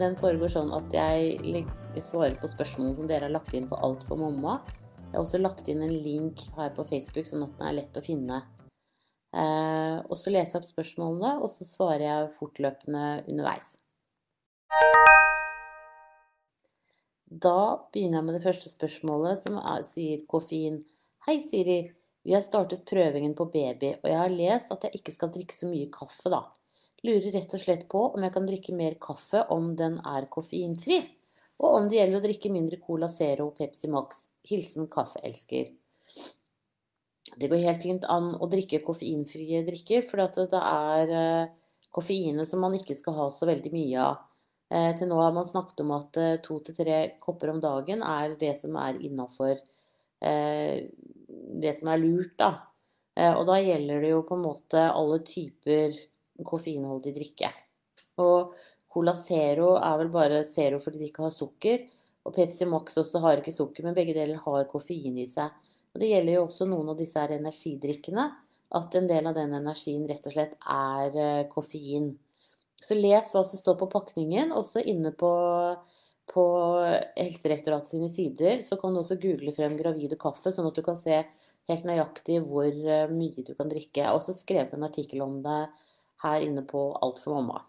den foregår sånn at jeg svarer på spørsmålene som dere har lagt inn på Alt for mamma. Jeg har også lagt inn en link her på Facebook, sånn at den er lett å finne. Eh, og så leser jeg opp spørsmålene, og så svarer jeg fortløpende underveis. Da begynner jeg med det første spørsmålet, som er, sier koffein. Hei, Siri. Vi har startet prøvingen på baby, og jeg har lest at jeg ikke skal drikke så mye kaffe, da. Lurer rett og slett på om jeg kan drikke mer kaffe om den er koffeinfri, og om det gjelder å drikke mindre Cola Zero og Pepsi Max. Hilsen kaffeelsker. Det går helt fint an å drikke koffeinfrie drikker, for det er eh, koffeinet som man ikke skal ha så veldig mye av. Eh, til nå har man snakket om at eh, to til tre kopper om dagen er det som er innafor det som er lurt, da. Og da gjelder det jo på en måte alle typer koffeinholdig drikke. Og Cola Zero er vel bare Zero fordi de ikke har sukker. Og Pepsi Max også har ikke sukker, men begge deler har koffein i seg. Og det gjelder jo også noen av disse her energidrikkene. At en del av den energien rett og slett er eh, koffein. Så les hva som står på pakningen, også inne på, på Helsedirektoratet sine sider. Så kan du også google frem gravide kaffe, sånn at du kan se helt nøyaktig hvor eh, mye du kan drikke. Jeg har også skrevet en artikkel om det her inne på Alt for mamma.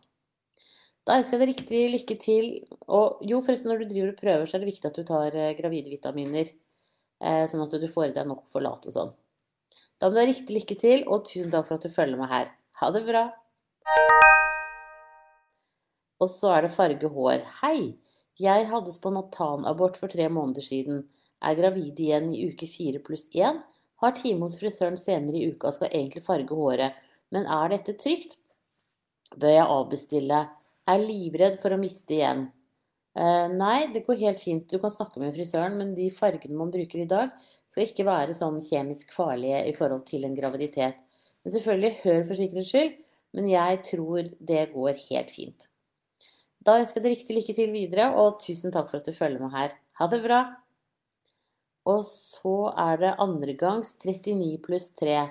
Da ønsker jeg deg riktig lykke til. Og jo, forresten, når du driver og prøver, så er det viktig at du tar eh, gravide vitaminer. Eh, sånn at du får i deg nok forlat og sånn. Da må du ha riktig lykke til, og tusen takk for at du følger meg her. Ha det bra. Og så er det farge hår. Hei! Jeg hadde spontanabort for tre måneder siden. Er gravid igjen i uke fire pluss én har time hos frisøren senere i uka skal egentlig farge håret. Men er dette trygt? Bør jeg avbestille? Er livredd for å miste igjen. Eh, nei, det går helt fint. Du kan snakke med frisøren, men de fargene man bruker i dag, skal ikke være sånn kjemisk farlige i forhold til en graviditet. Men selvfølgelig, hør for sikkerhets skyld, men jeg tror det går helt fint. Da ønsker jeg deg riktig lykke til videre, og tusen takk for at du følger med her. Ha det bra! Og så er det andregangs 39 pluss 3.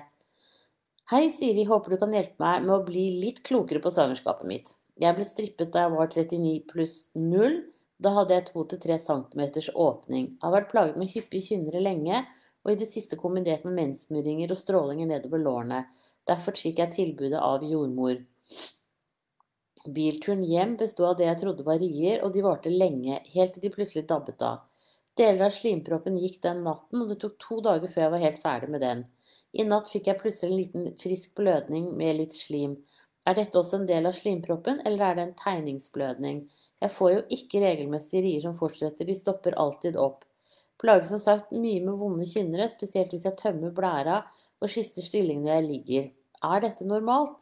Hei, Siri, håper du kan hjelpe meg med å bli litt klokere på svangerskapet mitt. Jeg ble strippet da jeg var 39 pluss 0. Da hadde jeg 2-3 cm åpning. Jeg har vært plaget med hyppige kynnere lenge, og i det siste kombinert med menssmurringer og strålinger nedover lårene. Derfor fikk jeg tilbudet av jordmor. Bilturen hjem bestod av det jeg trodde var rier, og de varte lenge, helt til de plutselig dabbet av. Deler av slimproppen gikk den natten, og det tok to dager før jeg var helt ferdig med den. I natt fikk jeg plutselig en liten frisk blødning med litt slim. Er dette også en del av slimproppen, eller er det en tegningsblødning? Jeg får jo ikke regelmessige rier som fortsetter, de stopper alltid opp. Plager som sagt mye med vonde kynnere, spesielt hvis jeg tømmer blæra og skifter stilling når jeg ligger. Er dette normalt?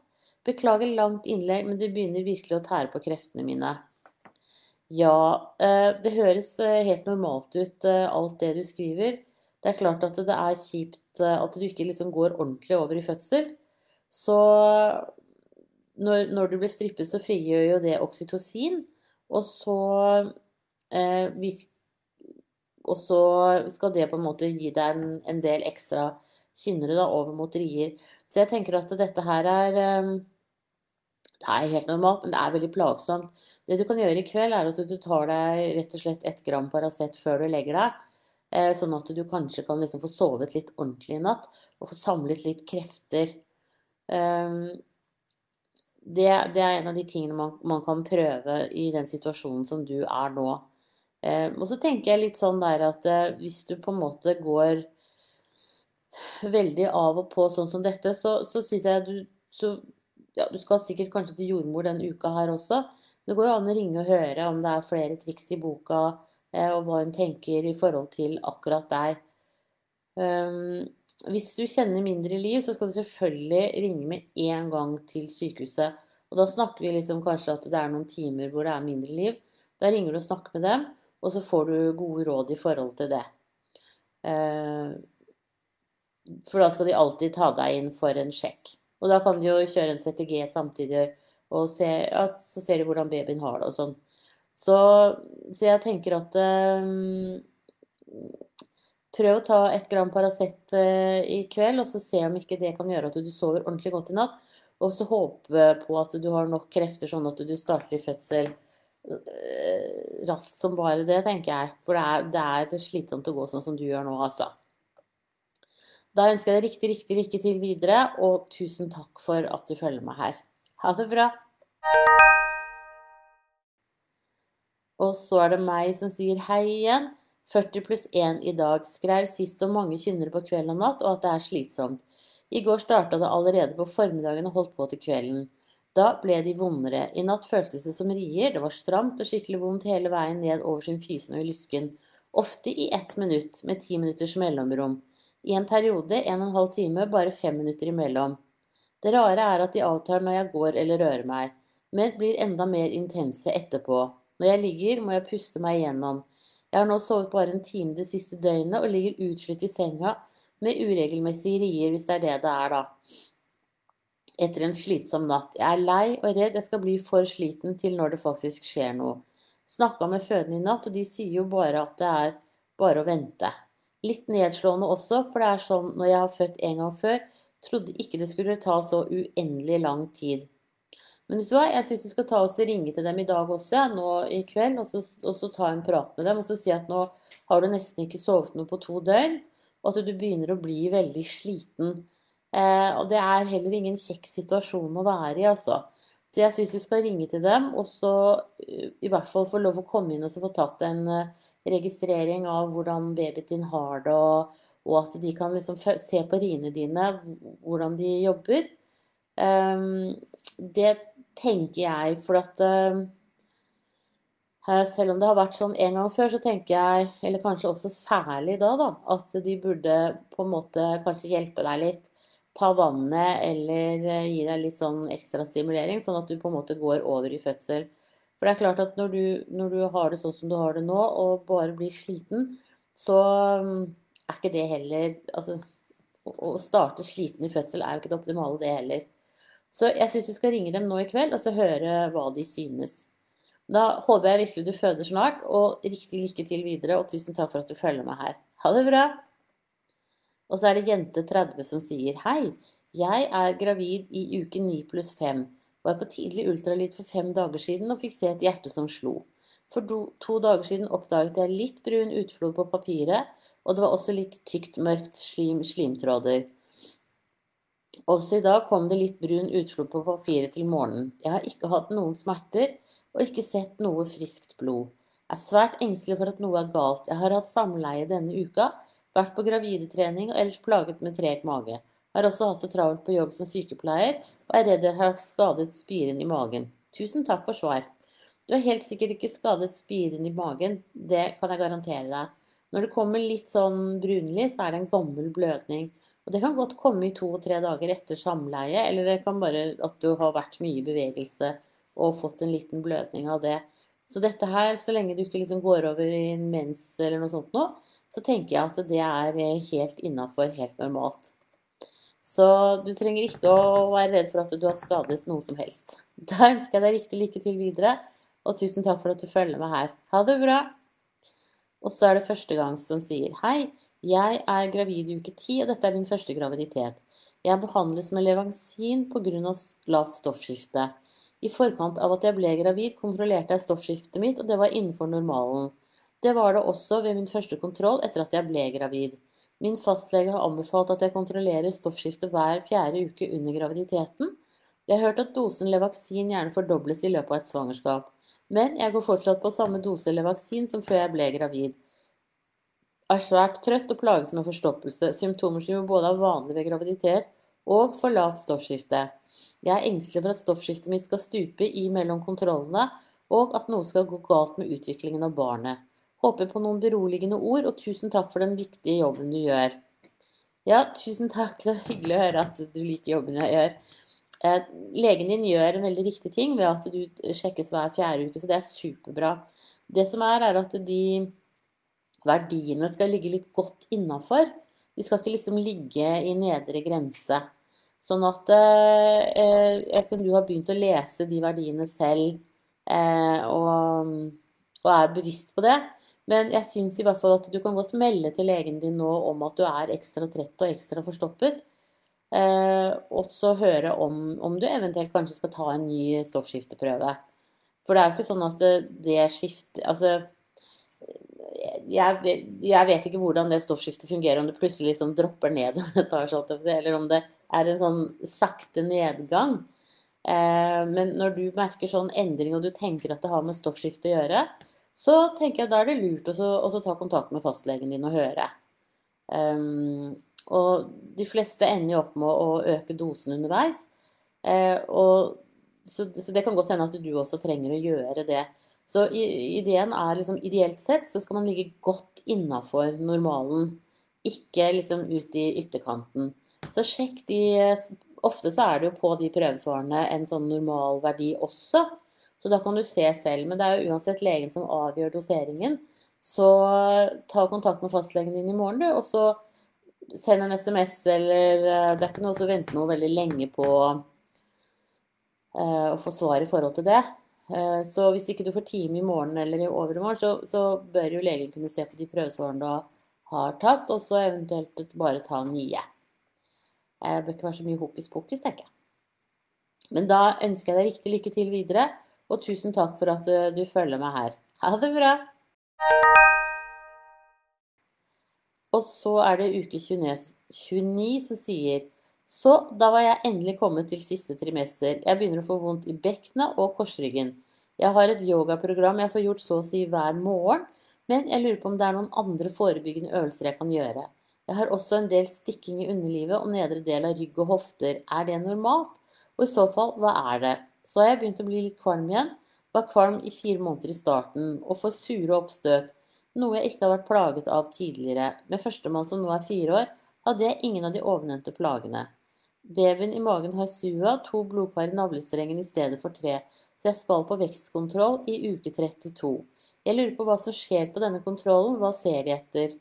Beklager langt innlegg, men det begynner virkelig å tære på kreftene mine. Ja, eh, det høres eh, helt normalt ut, eh, alt det du skriver. Det er klart at det er kjipt at du ikke liksom går ordentlig over i fødsel. Så når, når du blir strippet, så frigjør jo det oksytocin. Og så, eh, og så skal det på en måte gi deg en, en del ekstra kynnere da, over mot rier. Så jeg tenker at dette her er Det er helt normalt, men det er veldig plagsomt. Det du kan gjøre i kveld, er at du tar deg rett og slett ett gram Paracet før du legger deg. Eh, sånn at du kanskje kan liksom få sovet litt ordentlig i natt og få samlet litt krefter. Ehm, det, det er en av de tingene man, man, kan prøve i den situasjonen som du er nå. Ehm, og så tenker jeg litt sånn der at eh, hvis du på en måte går veldig av og på sånn som dette, så, så syns jeg du så, ja, Du skal sikkert kanskje til jordmor denne uka her også. Det går jo an å ringe og høre om det er flere triks i boka, og hva hun tenker i forhold til akkurat deg. Um, hvis du kjenner mindre liv, så skal du selvfølgelig ringe med en gang til sykehuset. Og da snakker vi liksom kanskje at det er noen timer hvor det er mindre liv. Da ringer du og snakker med dem, og så får du gode råd i forhold til det. Uh, for da skal de alltid ta deg inn for en sjekk. Og da kan de jo kjøre en CTG samtidig og se, ja, så ser de hvordan babyen har det og sånn. Så, så jeg tenker at um, Prøv å ta ett gram Paracet uh, i kveld, og så se om ikke det kan gjøre at du sover ordentlig godt i natt. Og så håpe på at du har nok krefter sånn at du starter i fødsel uh, raskt som bare det, tenker jeg. For det er, det er slitsomt å gå sånn som du gjør nå, altså. Da ønsker jeg deg riktig, riktig lykke til videre, og tusen takk for at du følger meg her. Ha det bra. Og så er det meg som sier hei igjen. 40 pluss 1 i dag. Skrev sist om mange kynnere på kveld og natt, og at det er slitsomt. I går starta det allerede på formiddagen og holdt på til kvelden. Da ble de vondere. I natt føltes det som rier, det var stramt og skikkelig vondt hele veien ned over sin fysen og i lysken. Ofte i ett minutt, med ti minutters mellomrom. I en periode, en og en halv time, bare fem minutter imellom. Det rare er at de avtar når jeg går eller rører meg, men blir enda mer intense etterpå. Når jeg ligger, må jeg puste meg igjennom. Jeg har nå sovet bare en time det siste døgnet og ligger utslitt i senga med uregelmessige rier, hvis det er det det er, da. Etter en slitsom natt. Jeg er lei og redd jeg skal bli for sliten til når det faktisk skjer noe. Snakka med fødende i natt, og de sier jo bare at det er bare å vente. Litt nedslående også, for det er sånn når jeg har født en gang før, trodde ikke det skulle ta så uendelig lang tid. Men vet du hva, jeg syns du skal ta og ringe til dem i dag også, ja, nå i kveld, og så, og så, ta en prat med dem og så si at nå har du nesten ikke sovet noe på to døgn, og at du begynner å bli veldig sliten. Eh, og det er heller ingen kjekk situasjon å være i, altså. Så jeg syns du skal ringe til dem, og så uh, i hvert fall få lov å komme inn og få tatt en uh, registrering av hvordan babyen din har det, og, og at de kan liksom se på riene dine hvordan de jobber. Um, det tenker jeg, for at uh, selv om det har vært sånn en gang før, så tenker jeg, eller kanskje også særlig da, da, at de burde på en måte kanskje hjelpe deg litt. Ta vannet eller uh, gi deg litt sånn ekstra stimulering, sånn at du på en måte går over i fødsel. For det er klart at når du, når du har det sånn som du har det nå, og bare blir sliten, så er ikke det heller Altså, å starte sliten i fødsel er jo ikke det optimale, det heller. Så jeg syns du skal ringe dem nå i kveld og så høre hva de synes. Da håper jeg virkelig du føder snart, og riktig lykke til videre, og tusen takk for at du følger meg her. Ha det bra! Og så er det jente 30 som sier hei, jeg er gravid i uke 9 pluss 5. Var på tidlig ultralyd for fem dager siden og fikk se et hjerte som slo. For to dager siden oppdaget jeg litt brun utflod på papiret, og det var også litt tykt, mørkt slim, slimtråder. Også i dag kom det litt brun utflod på papiret til morgenen. Jeg har ikke hatt noen smerter og ikke sett noe friskt blod. Jeg er svært engstelig for at noe er galt. Jeg har hatt samleie denne uka, vært på gravidetrening og ellers plaget med treg mage. Har også hatt det travelt på jobb som sykepleier og er redd jeg har skadet spiren i magen. Tusen takk for svar. Du har helt sikkert ikke skadet spiren i magen, det kan jeg garantere deg. Når det kommer litt sånn brunlig, så er det en gammel blødning. Og det kan godt komme i to-tre dager etter samleie, eller det kan bare at du har vært mye i bevegelse og fått en liten blødning av det. Så dette her, så lenge du ikke liksom går over i en mens eller noe sånt nå, så tenker jeg at det er helt innafor, helt normalt. Så du trenger ikke å være redd for at du har skadet noe som helst. Da ønsker jeg deg riktig lykke til videre, og tusen takk for at du følger med her. Ha det bra! Og så er det første gang som sier hei. Jeg er gravid i uke ti, og dette er min første graviditet. Jeg behandles med levansin pga. lavt stoffskifte. I forkant av at jeg ble gravid, kontrollerte jeg stoffskiftet mitt, og det var innenfor normalen. Det var det også ved min første kontroll etter at jeg ble gravid. Min fastlege har anbefalt at jeg kontrollerer stoffskiftet hver fjerde uke under graviditeten. Jeg har hørt at dosen Levaksin gjerne fordobles i løpet av et svangerskap. Men jeg går fortsatt på samme dose Levaksin som før jeg ble gravid er svært trøtt og plages med forstoppelse, symptomer som jo både er vanlig ved graviditet og for lavt stoffskifte. Jeg er engstelig for at stoffskiftet mitt skal stupe i mellom kontrollene, og at noe skal gå galt med utviklingen av barnet. Håper på noen beroligende ord, og tusen takk for den viktige jobben du gjør. Ja, tusen takk. Det er hyggelig å høre at du liker jobben jeg gjør. Eh, legen din gjør en veldig riktig ting ved at du sjekkes hver fjerde uke, så det er superbra. Det som er, er at de verdiene skal ligge litt godt innafor. De skal ikke liksom ligge i nedre grense. Sånn at eh, eh, Jeg vet ikke om du har begynt å lese de verdiene selv eh, og, og, er bevisst på det. Men jeg syns i hvert fall at du kan godt melde til legen din nå om at du er ekstra trett og ekstra forstoppet. Eh, og så høre om, om, du eventuelt kanskje skal ta en ny stoffskifteprøve. For det er jo ikke sånn at det, det skifter Altså, jeg, jeg, vet ikke hvordan det stoffskiftet fungerer, om det plutselig liksom dropper ned eller om det er en sånn sakte nedgang. Eh, men når du merker sånn endring, og du tenker at det har med stoffskifte å gjøre, så tenker jeg da er det lurt å ta kontakt med fastlegen din og høre. Um, og de fleste ender jo opp med å øke dosen underveis. Eh, og, så, det kan godt hende at du også trenger å gjøre det. Så ideen er liksom ideelt sett så skal man ligge godt innafor normalen. Ikke liksom ut i ytterkanten. Så sjekk de Ofte så er det jo på de prøvesvarene en sånn normal verdi også. Så da kan du se selv. Men det er jo uansett legen som avgjør doseringen. Så ta kontakt med fastlegen din i morgen, du. Og så send en SMS, eller eh, Det er ikke noe å vente noe veldig lenge på uh, å få svar i forhold til det. Uh, så hvis ikke du får time i morgen eller i overmorgen, så, så bør jo legen kunne se på de prøvesvarene du har tatt, og så eventuelt bare ta nye. Det bør ikke være så mye hokus pokus, tenker jeg. Men da ønsker jeg deg riktig lykke til videre, og tusen takk for at du følger meg her. Ha det bra! Og så er det uke 29 som sier Så da var jeg endelig kommet til siste trimester. Jeg begynner å få vondt i bekkenet og korsryggen. Jeg har et yogaprogram jeg får gjort så å si hver morgen, men jeg lurer på om det er noen andre forebyggende øvelser jeg kan gjøre. Jeg har også en del stikking i underlivet og nedre del av rygg og hofter. Er det normalt? Og i så fall, hva er det? Så har jeg begynt å bli litt kvalm igjen. Var kvalm i fire måneder i starten og får sure oppstøt noe jeg ikke har vært plaget av tidligere. Med førstemann som nå er fire år, hadde jeg ingen av de ovennevnte plagene. Babyen i magen har SUA, to blodpar i navlestrengen i stedet for tre, så jeg skal på vekstkontroll i uke 32. Jeg lurer på hva som skjer på denne kontrollen, hva ser de etter?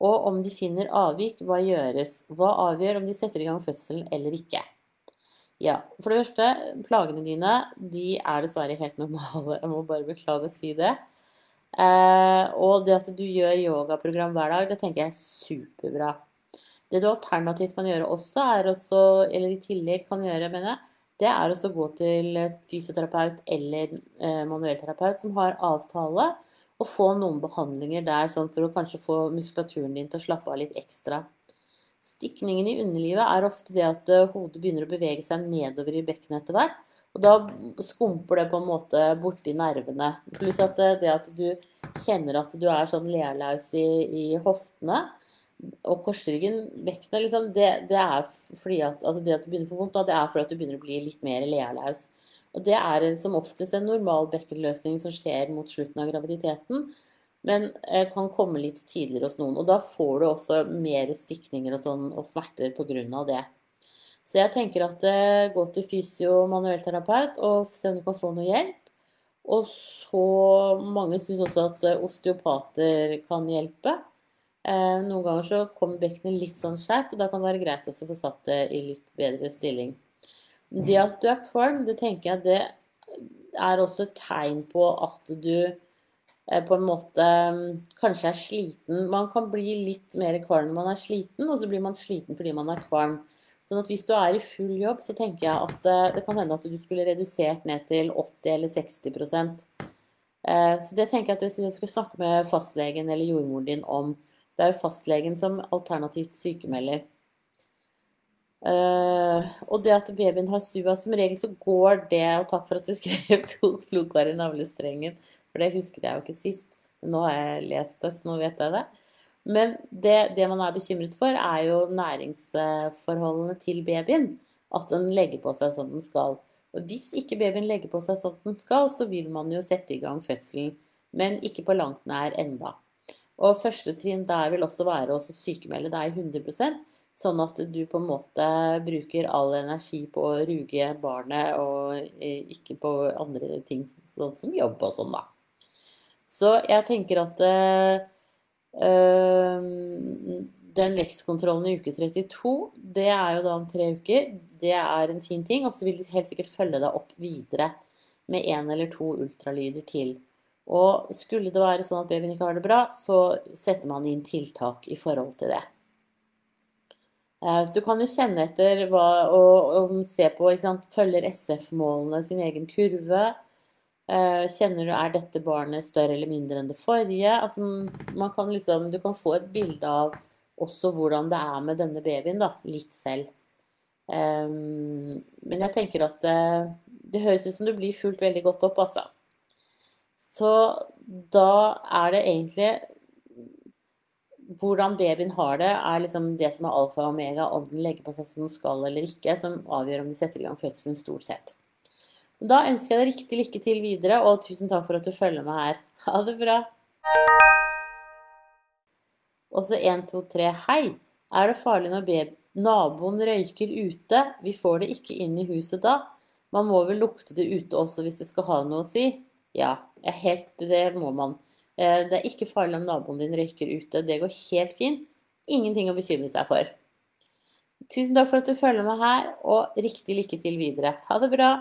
Og om de finner avvik, hva gjøres? Hva avgjør om de setter i gang fødselen eller ikke? Ja, for det første, plagene dine de er dessverre helt normale. Jeg må bare beklage å si det. Eh, og det at du gjør yogaprogram hver dag, det tenker jeg er superbra. Det du alternativt kan gjøre også, også, eller i tillegg kan gjøre, mener jeg, det er å gå til fysioterapeut eller eh, manuellterapeut som har avtale, og få noen behandlinger der sånn for å kanskje få muskulaturen din til å slappe av litt ekstra. Stikningen i underlivet er ofte det at eh, hodet begynner å bevege seg nedover i bekkenet etter hvert. Og da skumper det på en måte borti nervene. Pluss at det, det, at du kjenner at du er sånn lealaus i, i hoftene og korsryggen, bekkenet, liksom, det, det, er fordi at, altså det at du begynner å få vondt, da, det er fordi at du begynner å bli litt mer lealaus. Og det er som oftest en normal bekkenløsning som skjer mot slutten av graviditeten, men eh, kan komme litt tidligere hos noen. Og da får du også mer stikninger og, sånn, og smerter pga. det. Så jeg tenker at eh, gå til fysio- og manuellterapeut og se om du kan få noe hjelp. Og så Mange syns også at eh, osteopater kan hjelpe. Eh, noen ganger så kommer bekkenet litt sånn skjevt, og da kan det være greit også å få satt det i litt bedre stilling. Det at du er kvalm, det tenker jeg det er også et tegn på at du på en måte mm, kanskje er sliten. Man kan bli litt mer kvalm når man er sliten, og så blir man sliten fordi man er kvalm. Sånn at hvis du er i full jobb, så tenker jeg at eh, det kan hende at du skulle redusert ned til 80 eller 60 eh, Så det tenker jeg at jeg skulle snakke med fastlegen eller jordmoren din om. Det er jo fastlegen som alternativt sykemelder. Uh, og det at babyen har SUA, som regel så går det Og takk for at du skrev to blodkar i navlestrengen, for det husket jeg jo ikke sist. Nå har jeg lest det, så nå vet jeg det. Men det, det, man er bekymret for, er jo næringsforholdene til babyen. At den legger på seg som den skal. Og hvis ikke babyen legger på seg som den skal, så vil man jo sette i gang fødselen. Men ikke på langt nær enda. Og første trinn der vil også være å sykemelde deg 100% Sånn at du på en måte bruker all energi på å ruge barnet, og eh, ikke på andre ting sånn som jobb og sånn, da. Så jeg tenker at Ehm, den vekstkontrollen i uke 32, det er jo da om tre uker. Det er en fin ting. Og så vil de helt sikkert følge deg opp videre med én eller to ultralyder til. Og skulle det være sånn at babyen ikke har det bra, så setter man inn tiltak i forhold til det. Eh, du kan jo kjenne etter hva, og, og se på ikke sant, Følger SF-målene sin egen kurve? Eh, kjenner du er dette barnet større eller mindre enn det forrige? Altså, man kan liksom, du kan få et bilde av også hvordan det er med denne babyen, da, litt selv. Um, men jeg tenker at det, det høres ut som du blir fulgt veldig godt opp, altså. Så da er det egentlig hvordan babyen har det, er liksom det som er alfa og omega, om den legger på seg som den skal eller ikke, som avgjør om de setter i gang fødselen stort sett. Da ønsker jeg deg riktig lykke til videre, og tusen takk for at du følger meg her. Ha det bra. Og så 1, 2, 3. Hei! Er det farlig når naboen røyker ute? Vi får det ikke inn i huset da. Man må vel lukte det ute også hvis det skal ha noe å si? Ja, helt, det må man. Eh, det er ikke farlig om naboen din røyker ute. Det går helt fint. Ingenting å bekymre seg for. Tusen takk for at du følger meg her, og riktig lykke til videre. Ha det bra!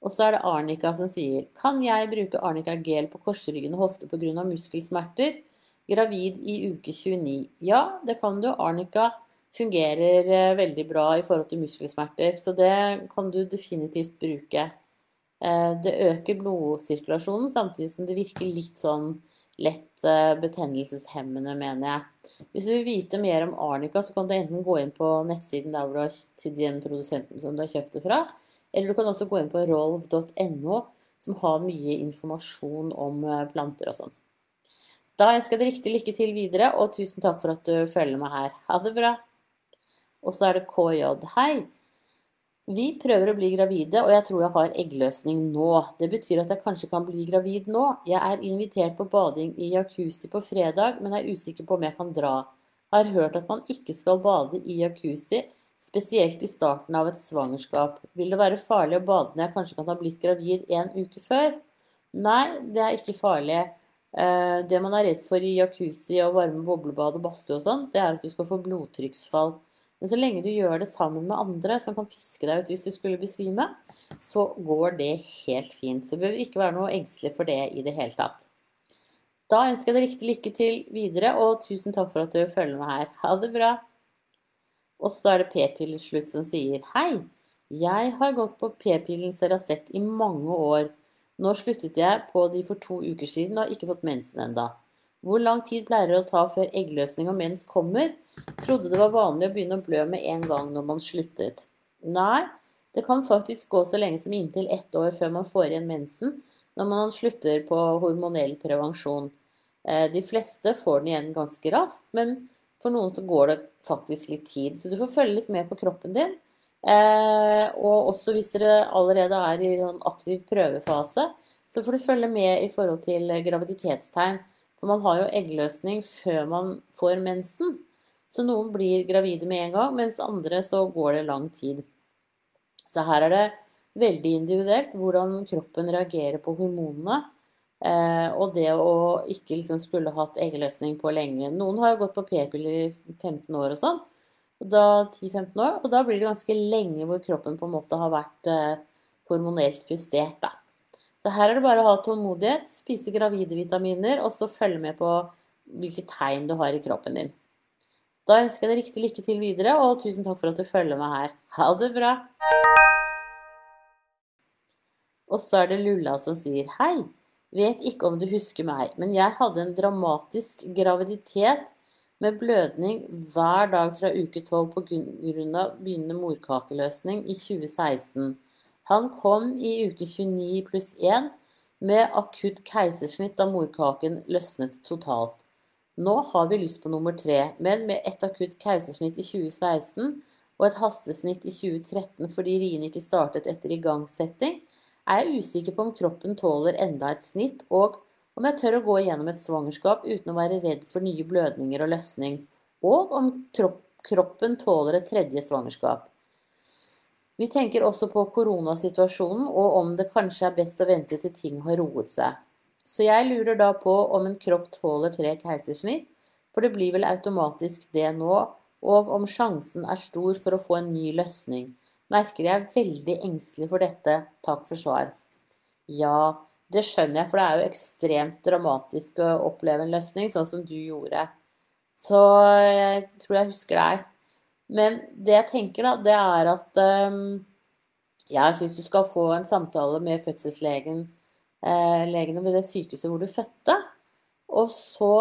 Og så er det Arnika som sier Kan jeg bruke Arnika gel på korsryggen og hofte pga. muskelsmerter? Gravid i uke 29. Ja, det kan du. Arnika fungerer eh, veldig bra i forhold til muskelsmerter, så det kan du definitivt bruke. Eh, det øker blodsirkulasjonen, samtidig som det virker litt sånn lett eh, betennelseshemmende, mener jeg. Hvis du vil vite mer om arnika, så kan du enten gå inn på nettsiden der du har til den produsenten som du har kjøpt det fra, eller du kan også gå inn på rolv.no, som har mye informasjon om planter og sånn. Da ønsker jeg deg riktig lykke til videre, og tusen takk for at du følger meg her. Ha det bra! Og så er det KJ. Hei! Vi prøver å bli gravide, og jeg tror jeg har eggløsning nå. Det betyr at jeg kanskje kan bli gravid nå. Jeg er invitert på bading i jacuzzi på fredag, men er usikker på om jeg kan dra. Har hørt at man ikke skal bade i jacuzzi, spesielt i starten av et svangerskap. Vil det være farlig å bade når jeg kanskje kan ha blitt gravid en uke før? Nei, det er ikke farlig. Eh, det man er redd for i jacuzzi og varme boblebad og badstue og sånn, det er at du skal få blodtrykksfall. Men så lenge du gjør det sammen med andre som kan fiske deg ut hvis du skulle besvime, så går det helt fint. Så du behøver ikke være noe engstelig for det i det hele tatt. Da ønsker jeg deg riktig lykke til videre, og tusen takk for at du følger meg her. Ha det bra. Og så er det p-piller slutt som sier Hei, jeg har gått på p-pillen Seracet i mange år. Nå sluttet jeg på de for to uker siden og har ikke fått mensen enda. Hvor lang tid pleier det å ta før eggløsning og mens kommer? Trodde det var vanlig å begynne å blø med en gang når man sluttet. Nei, det kan faktisk gå så lenge som inntil ett år før man får igjen mensen når man slutter på hormonell prevensjon. Eh, de fleste får den igjen ganske raskt, men for noen så går det faktisk litt tid. Så du får følge litt med på kroppen din. Eh, og også hvis dere allerede er i en aktiv prøvefase, så får du følge med i forhold til graviditetstegn. For man har jo eggløsning før man får mensen. Så noen blir gravide med en gang, mens andre så går det lang tid. Så her er det veldig individuelt hvordan kroppen reagerer på hormonene. Eh, og det å ikke liksom skulle hatt eggløsning på lenge. Noen har jo gått på p-piller i 15 år og sånn. Da 10-15 år, og da blir det ganske lenge hvor kroppen på en måte har vært eh, hormonelt justert. da. Så her er det bare å ha tålmodighet, spise gravide vitaminer, og så følge med på hvilke tegn du har i kroppen din. Da ønsker jeg deg riktig lykke til videre, og tusen takk for at du følger meg her. Ha det bra! Og så er det Lulla som sier hei. Vet ikke om du husker meg, men jeg hadde en dramatisk graviditet med blødning hver dag fra uke 12 pga. begynnende morkakeløsning i 2016. Han kom i uke 29 pluss 1 med akutt keisersnitt da morkaken løsnet totalt. Nå har vi lyst på nummer tre, men med et akutt keisersnitt i 2016 og et hastesnitt i 2013 fordi riene ikke startet etter igangsetting, er jeg usikker på om kroppen tåler enda et snitt, og om jeg tør å gå igjennom et svangerskap uten å være redd for nye blødninger og løsning, og om kroppen tåler et tredje svangerskap. Vi tenker også på koronasituasjonen og om det kanskje er best å vente til ting har roet seg. Så jeg lurer da på om en kropp tåler tre keisersnitt, for det blir vel automatisk det nå, og om sjansen er stor for å få en ny løsning. Merker jeg er veldig engstelig for dette. Takk for svar. Ja, det skjønner jeg, for det er jo ekstremt dramatisk å oppleve en løsning, sånn som du gjorde. Så jeg tror jeg husker deg. Men det jeg tenker, da, det er at um, jeg syns du skal få en samtale med fødselslegen fastlegen ved det sykehuset hvor du fødte. Og så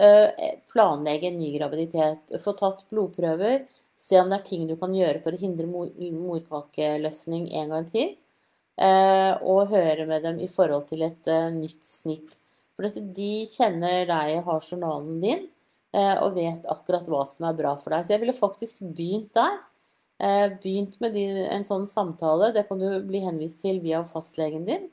eh, planlegge en ny graviditet. Få tatt blodprøver. Se om det er ting du kan gjøre for å hindre mor morkakeløsning en gang til. Eh, og høre med dem i forhold til et eh, nytt snitt. For at de kjenner deg, har journalen din, og vet akkurat hva som er bra for deg. Så jeg ville faktisk begynt der. Begynt med en sånn samtale. Det kan du bli henvist til via fastlegen din.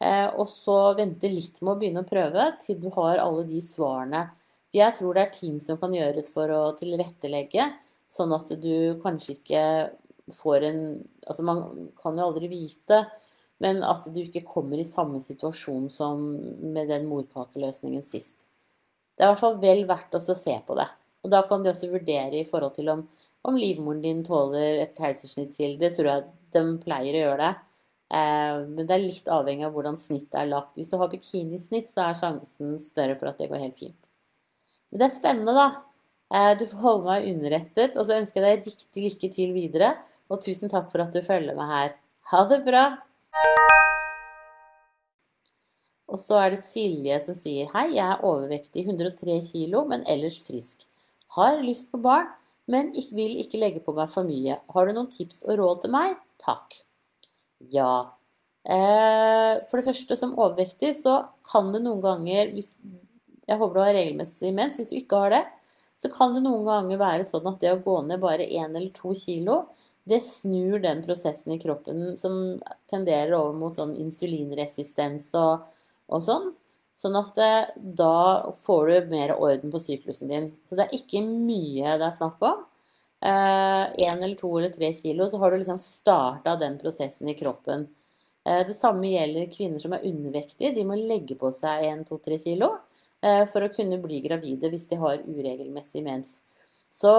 Eh, og så vente litt med å begynne å prøve til du har alle de svarene. Jeg tror det er ting som kan gjøres for å tilrettelegge, sånn at du kanskje ikke får en Altså man kan jo aldri vite, men at du ikke kommer i samme situasjon som med den morkakeløsningen sist. Det er i hvert fall vel verdt å se på det. Og da kan de også vurdere i forhold til om, om livmoren din tåler et keisersnitt til. Det tror jeg de pleier å gjøre det. Eh, men det er litt avhengig av hvordan snittet er lagt. Hvis du har bikinisnitt, så er sjansen større for at det går helt fint. Men det er spennende, da. Eh, du får holde meg underrettet, og så ønsker jeg deg riktig lykke til videre. Og tusen takk for at du følger meg her. Ha det bra! Og så er det Silje som sier Hei, jeg er overvektig, 103 kilo, men ellers frisk. Har lyst på barn, men vil ikke legge på meg for mye. Har du noen tips og råd til meg? Takk. Ja. Eh, for det første, som overvektig, så kan det noen ganger hvis, Jeg håper du har regelmessig mens. Hvis du ikke har det, så kan det noen ganger være sånn at det å gå ned bare én eller to kilo, det snur den prosessen i kroppen som tenderer over mot sånn insulinresistens og, og sånn. Sånn at eh, da får du mer orden på syklusen din. Så det er ikke mye det er snakk om én eh, eller to eller tre kilo, så har du liksom starta den prosessen i kroppen. Eh, det samme gjelder kvinner som er undervektige. De må legge på seg 1-2-3 kilo eh, for å kunne bli gravide hvis de har uregelmessig mens. Så,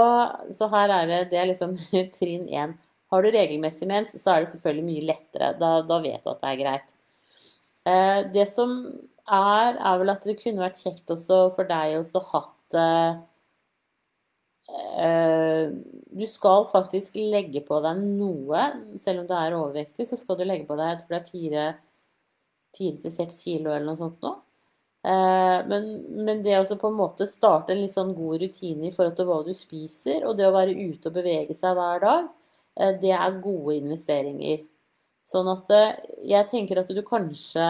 så her er det, det er liksom trinn én. Har du regelmessig mens, så er det selvfølgelig mye lettere. Da, da vet du at det er greit. Det som er, er vel at det kunne vært kjekt også for deg å hatt du skal faktisk legge på deg noe. Selv om du er overvektig, så skal du legge på deg jeg tror det er fire, fire til seks kilo eller noe sånt nå. Eh, men, men, det å på en måte starte en litt sånn god rutine i forhold til hva du spiser, og det å være ute og bevege seg hver dag, eh, det er gode investeringer. Sånn at jeg tenker at du kanskje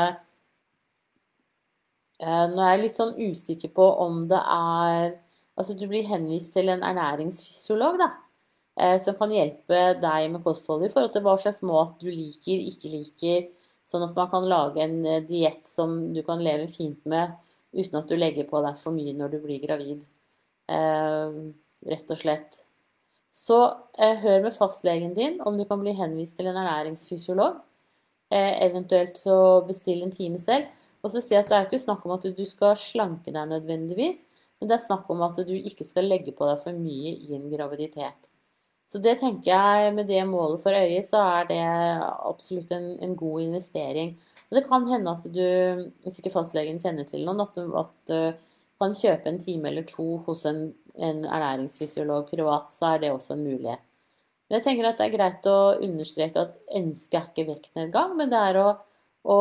Nå er jeg litt sånn usikker på om det er Altså du blir henvist til en ernæringsfysiolog, da. Eh, som kan hjelpe deg med kostholdet i forhold til hva slags mat du liker, ikke liker. Sånn at man kan lage en eh, diett som du kan leve fint med uten at du legger på deg for mye når du blir gravid. Eh, rett og slett. Så hør med fastlegen din om du kan bli henvist til en ernæringsfysiolog. eventuelt så bestill en time selv. Og så si at det er ikke snakk om at du skal slanke deg nødvendigvis. Men det er snakk om at du ikke skal legge på deg for mye i en graviditet. Så det tenker jeg med det målet for øye, så er det absolutt en, en god investering. Og det kan hende at du, hvis ikke fastlegen kjenner til noen, at du, at du kan kjøpe en time eller to hos en, en ernæringsfysiolog privat, så er det også en mulighet. Men jeg tenker at det er greit å understreke at ønsket er ikke vektnedgang, men det er å, å,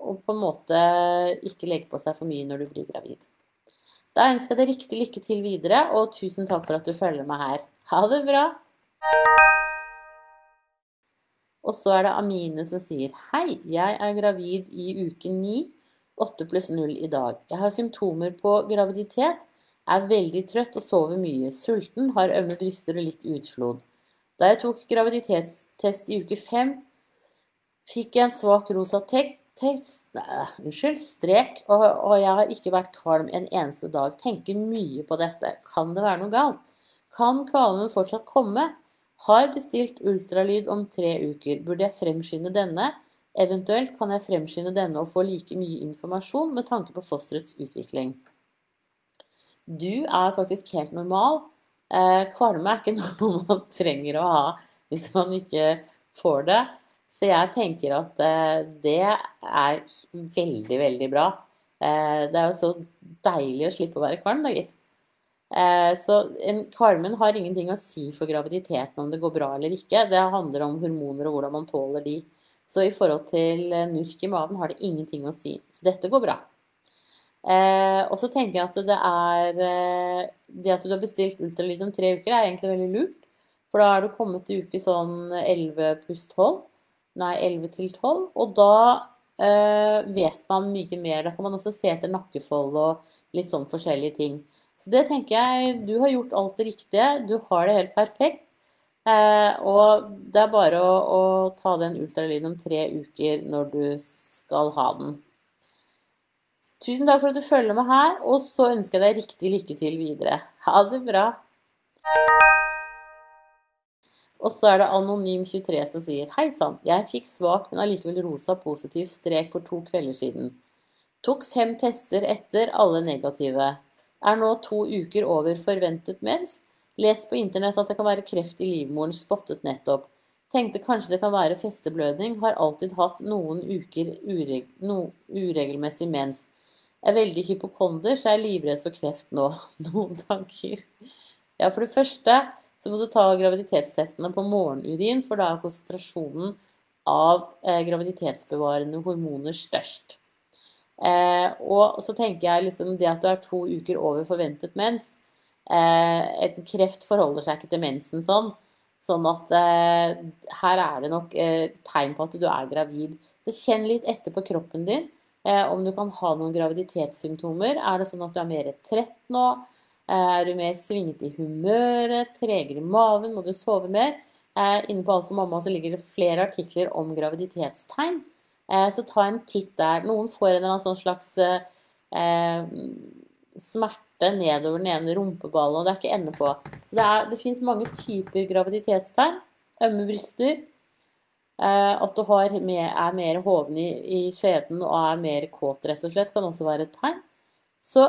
å på en måte ikke legge på seg for mye når du blir gravid. Da ønsker jeg deg riktig lykke til videre, og tusen takk for at du følger meg her. Ha det bra! Og så er det Amine som sier Hei, jeg er gravid i uke 9, 8 pluss 0 i dag. Jeg har symptomer på graviditet, er veldig trøtt og sover mye. Sulten, har ømme bryster og litt utflod. Da jeg tok graviditetstest i uke 5, fikk jeg en svak rosa tek unnskyld, strek, og, og, jeg har ikke vært kvalm en eneste dag. Tenker mye på dette. Kan det være noe galt? Kan kvalmen fortsatt komme? Har bestilt ultralyd om tre uker. Burde jeg fremskynde denne? Eventuelt kan jeg fremskynde denne og få like mye informasjon med tanke på fosterets utvikling. Du er faktisk helt normal. Kvalme er ikke noe man trenger å ha hvis man ikke får det. Så jeg tenker at eh, det er veldig, veldig bra. Eh, det er jo så deilig å slippe å være kvalm, da, gitt. Så en, kvalmen har ingenting å si for graviditeten om det går bra eller ikke. Det handler om hormoner og hvordan man tåler de. Så i forhold til eh, nurk i maven har det ingenting å si. Så dette går bra. Eh, og så tenker jeg at det er eh, Det at du har bestilt ultralyd om tre uker, er egentlig veldig lurt. For da er du kommet til uke sånn 11 pluss 12. Nei, 11 til 12. Og da eh, vet man mye mer. Da kan man også se etter nakkefold og litt sånn forskjellige ting. Så det tenker jeg Du har gjort alt det riktige. Du har det helt perfekt. Eh, og det er bare å, å ta den ultralyden om tre uker når du skal ha den. Tusen takk for at du følger med her, og så ønsker jeg deg riktig lykke til videre. Ha det bra. Og så er det Anonym23 som sier Hei sann, jeg fikk svak, men allikevel rosa positiv strek for to kvelder siden. Tok fem tester etter, alle negative. Er nå to uker over forventet mens. Lest på internett at det kan være kreft i livmoren, spottet nettopp. Tenkte kanskje det kan være festeblødning, har alltid hatt noen uker ureg no uregelmessig mens. Er veldig hypokonder, så jeg er livredd for kreft nå. Noen tanker? Ja, for det første så må du ta graviditetstestene på morgenurin, for da er konsentrasjonen av eh, graviditetsbevarende hormoner størst. Eh, og så tenker jeg liksom det at du er to uker over forventet mens eh, Et kreft forholder seg ikke til mensen sånn. Sånn at eh, her er det nok eh, tegn på at du er gravid. Så kjenn litt etter på kroppen din eh, om du kan ha noen graviditetssymptomer. Er det sånn at du er mer trett nå? Er du mer svingete i humøret, tregere i maven, må du sove mer? Inne på Alt for mamma så ligger det flere artikler om graviditetstegn. Så ta en titt der. Noen får en eller annen sånn slags eh, smerte nedover den ene rumpeballen, og det er ikke ende på. Så det, er, det fins mange typer graviditetstegn. Ømme bryster. Eh, at du mer, er mer hoven i, i skjeden og er mer kåt, rett og slett, kan også være et tegn. Så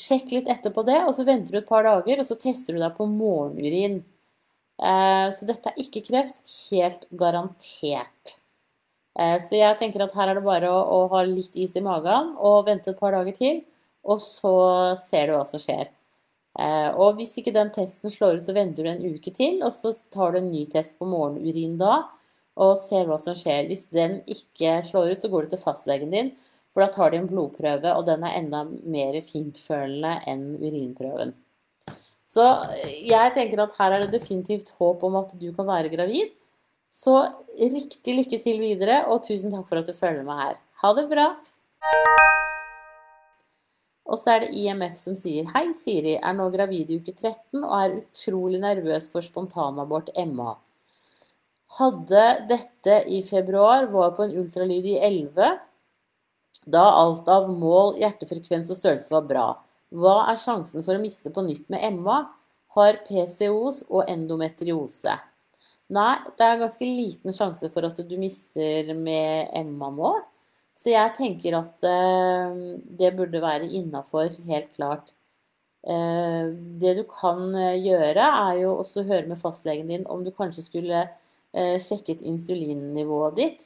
sjekk litt etterpå det, og så venter du et par dager, og så tester du deg på morgenurin. Eh, så dette er ikke kreft. Helt garantert. Eh, så jeg tenker at her er det bare å, å, ha litt is i magen og vente et par dager til, og så ser du hva som skjer. Eh, og hvis ikke den testen slår ut, så venter du en uke til, og så tar du en ny test på morgenurin da, og ser hva som skjer. Hvis den ikke slår ut, så går du til fastlegen din for da tar de en blodprøve, og den er enda mer fintfølende enn urinprøven. Så jeg tenker at her er det definitivt håp om at du kan være gravid. Så riktig lykke til videre, og tusen takk for at du følger meg her. Ha det bra! Og så er det IMF som sier Hei, Siri. Er nå gravid i uke 13 og er utrolig nervøs for spontanabort MA. Hadde dette i februar, var på en ultralyd i 11 da alt av mål, hjertefrekvens og størrelse var bra. Hva er sjansen for å miste på nytt med MA? Har PCOS og endometriose? Nei, det er ganske liten sjanse for at du mister med MA nå. Så jeg tenker at uh, det burde være innafor, helt klart. Uh, det du kan uh, gjøre, er jo også å høre med fastlegen din om du kanskje skulle sjekket insulinnivået ditt.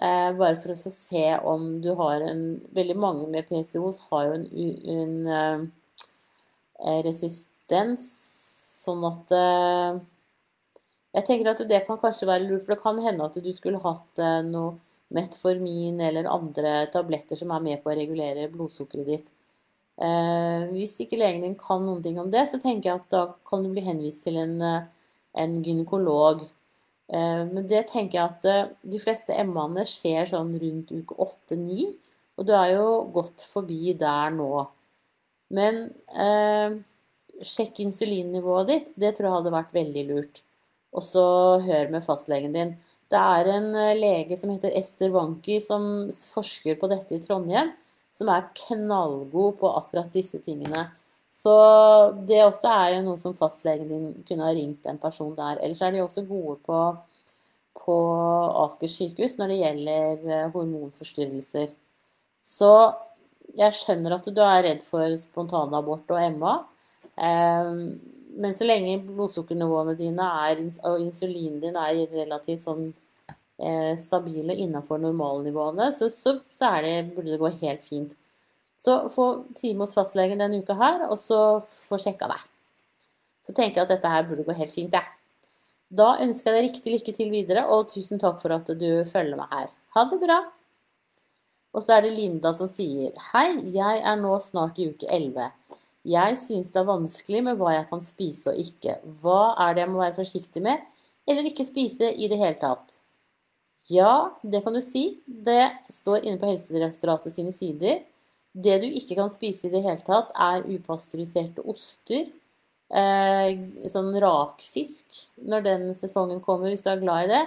Eh, bare for å se om du har en Veldig mange med PCOs har jo en, en, en eh, resistens, sånn at eh, Jeg tenker at det kan kanskje være lurt, for det kan hende at du skulle hatt noe Metformin eller andre tabletter som er med på å regulere blodsukkeret ditt. hvis ikke legen din kan noen ting om det, så tenker jeg at da kan du bli henvist til en, en gynekolog. Eh, men det tenker jeg at eh, de fleste MA-ene skjer sånn rundt uke 8-9, og du er jo godt forbi der nå. Men eh, sjekk insulinnivået ditt, det tror jeg hadde vært veldig lurt. Og så hør med fastlegen din. Det er en eh, lege som heter Ester Wanki som forsker på dette i Trondheim, som er knallgod på akkurat disse tingene. Så det også er jo noe som fastlegen din kunne ha ringt en person der. Ellers er de også gode på, på Aker sykehus når det gjelder eh, hormonforstyrrelser. Så jeg skjønner at du er redd for spontanabort og MA. Eh, men så lenge blodsukkernivåene dine er, og insulinen din er relativt sånn eh, stabile innenfor normalnivåene, så, så, så det, burde det gå helt fint. Så få time hos fastlegen denne uka her, og så få sjekka deg. Så tenker jeg at dette her burde gå helt fint, jeg. Da ønsker jeg deg riktig lykke til videre, og tusen takk for at du følger meg her. Ha det bra! Og så er det Linda som sier Hei, jeg er nå snart i uke 11. Jeg synes det er vanskelig med hva jeg kan spise og ikke. Hva er det jeg må være forsiktig med, eller ikke spise i det hele tatt? Ja, det kan du si. Det står inne på Helsedirektoratet sine sider. Det du ikke kan spise i det hele tatt, er upasteuriserte oster. Eh, sånn rakfisk når den sesongen kommer, hvis du er glad i det,